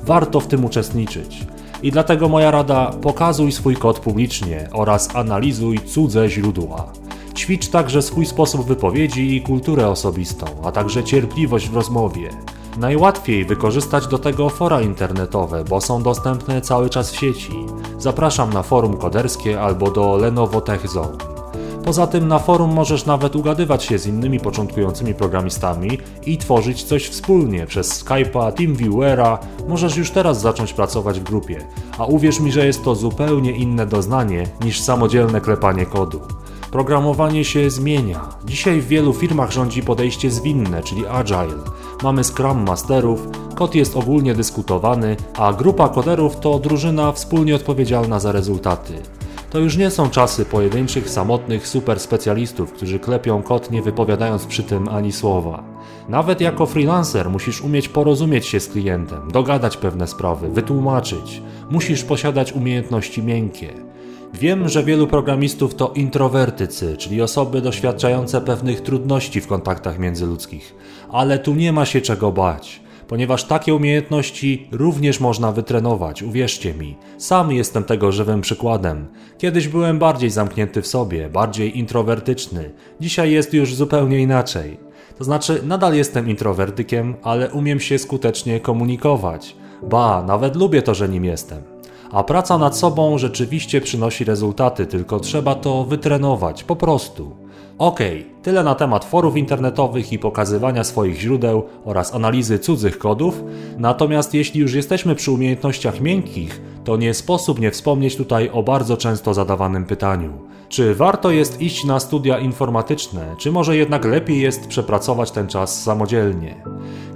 Warto w tym uczestniczyć. I dlatego moja rada: pokazuj swój kod publicznie oraz analizuj cudze źródła. Ćwicz także swój sposób wypowiedzi i kulturę osobistą, a także cierpliwość w rozmowie. Najłatwiej wykorzystać do tego fora internetowe, bo są dostępne cały czas w sieci. Zapraszam na forum koderskie albo do Lenovo Tech Zone. Poza tym na forum możesz nawet ugadywać się z innymi początkującymi programistami i tworzyć coś wspólnie przez Skype'a, TeamViewera. Możesz już teraz zacząć pracować w grupie, a uwierz mi, że jest to zupełnie inne doznanie niż samodzielne klepanie kodu. Programowanie się zmienia. Dzisiaj w wielu firmach rządzi podejście zwinne, czyli agile. Mamy Scrum Masterów, kod jest ogólnie dyskutowany, a grupa koderów to drużyna wspólnie odpowiedzialna za rezultaty. To już nie są czasy pojedynczych, samotnych super specjalistów, którzy klepią kod nie wypowiadając przy tym ani słowa. Nawet jako freelancer musisz umieć porozumieć się z klientem, dogadać pewne sprawy, wytłumaczyć. Musisz posiadać umiejętności miękkie. Wiem, że wielu programistów to introwertycy, czyli osoby doświadczające pewnych trudności w kontaktach międzyludzkich, ale tu nie ma się czego bać, ponieważ takie umiejętności również można wytrenować, uwierzcie mi. Sam jestem tego żywym przykładem. Kiedyś byłem bardziej zamknięty w sobie, bardziej introwertyczny, dzisiaj jest już zupełnie inaczej. To znaczy, nadal jestem introwertykiem, ale umiem się skutecznie komunikować. Ba, nawet lubię to, że nim jestem a praca nad sobą rzeczywiście przynosi rezultaty, tylko trzeba to wytrenować, po prostu. Okej, okay, tyle na temat forów internetowych i pokazywania swoich źródeł oraz analizy cudzych kodów. Natomiast jeśli już jesteśmy przy umiejętnościach miękkich, to nie sposób nie wspomnieć tutaj o bardzo często zadawanym pytaniu. Czy warto jest iść na studia informatyczne, czy może jednak lepiej jest przepracować ten czas samodzielnie?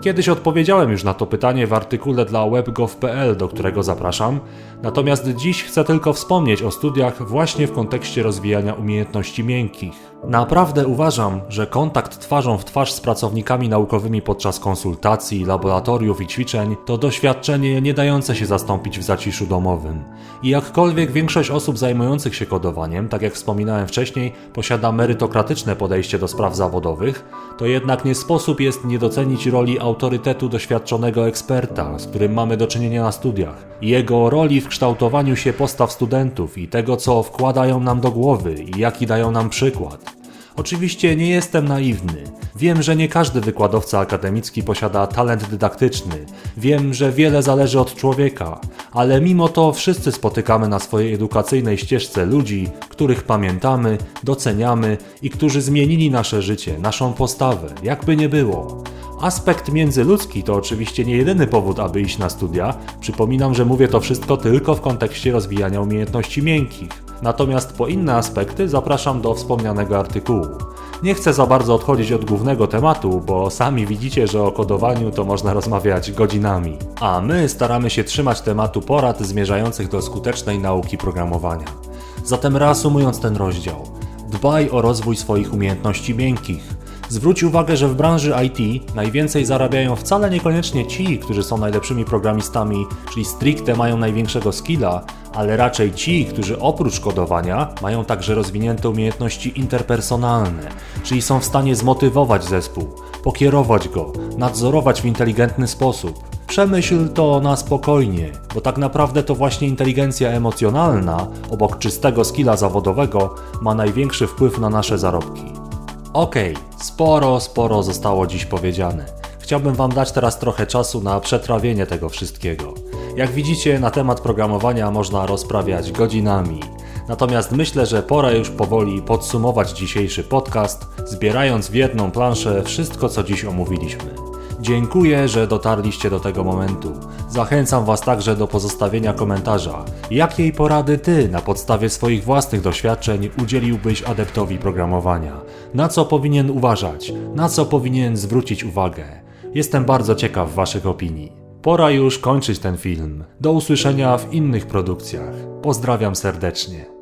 Kiedyś odpowiedziałem już na to pytanie w artykule dla webgov.pl, do którego zapraszam, natomiast dziś chcę tylko wspomnieć o studiach właśnie w kontekście rozwijania umiejętności miękkich. Naprawdę uważam, że kontakt twarzą w twarz z pracownikami naukowymi podczas konsultacji, laboratoriów i ćwiczeń to doświadczenie nie dające się zastąpić w zaciszu domowym. I jakkolwiek większość osób zajmujących się kodowaniem, tak jak wspominałem wcześniej, posiada merytokratyczne podejście do spraw zawodowych, to jednak nie sposób jest nie docenić roli autorytetu doświadczonego eksperta, z którym mamy do czynienia na studiach, jego roli w kształtowaniu się postaw studentów i tego, co wkładają nam do głowy i jaki dają nam przykład. Oczywiście nie jestem naiwny. Wiem, że nie każdy wykładowca akademicki posiada talent dydaktyczny. Wiem, że wiele zależy od człowieka, ale mimo to wszyscy spotykamy na swojej edukacyjnej ścieżce ludzi, których pamiętamy, doceniamy i którzy zmienili nasze życie, naszą postawę, jakby nie było. Aspekt międzyludzki to oczywiście nie jedyny powód, aby iść na studia. Przypominam, że mówię to wszystko tylko w kontekście rozwijania umiejętności miękkich. Natomiast po inne aspekty zapraszam do wspomnianego artykułu. Nie chcę za bardzo odchodzić od głównego tematu, bo sami widzicie, że o kodowaniu to można rozmawiać godzinami. A my staramy się trzymać tematu porad zmierzających do skutecznej nauki programowania. Zatem reasumując ten rozdział, dbaj o rozwój swoich umiejętności miękkich Zwróć uwagę, że w branży IT najwięcej zarabiają wcale niekoniecznie ci, którzy są najlepszymi programistami, czyli stricte mają największego skilla, ale raczej ci, którzy oprócz kodowania mają także rozwinięte umiejętności interpersonalne, czyli są w stanie zmotywować zespół, pokierować go, nadzorować w inteligentny sposób. Przemyśl to na spokojnie, bo tak naprawdę to właśnie inteligencja emocjonalna, obok czystego skilla zawodowego, ma największy wpływ na nasze zarobki. Okej, okay, sporo, sporo zostało dziś powiedziane. Chciałbym Wam dać teraz trochę czasu na przetrawienie tego wszystkiego. Jak widzicie, na temat programowania można rozprawiać godzinami. Natomiast myślę, że pora już powoli podsumować dzisiejszy podcast, zbierając w jedną planszę wszystko, co dziś omówiliśmy. Dziękuję, że dotarliście do tego momentu. Zachęcam Was także do pozostawienia komentarza. Jakiej porady Ty na podstawie swoich własnych doświadczeń udzieliłbyś adeptowi programowania? Na co powinien uważać? Na co powinien zwrócić uwagę? Jestem bardzo ciekaw Waszych opinii. Pora już kończyć ten film. Do usłyszenia w innych produkcjach. Pozdrawiam serdecznie.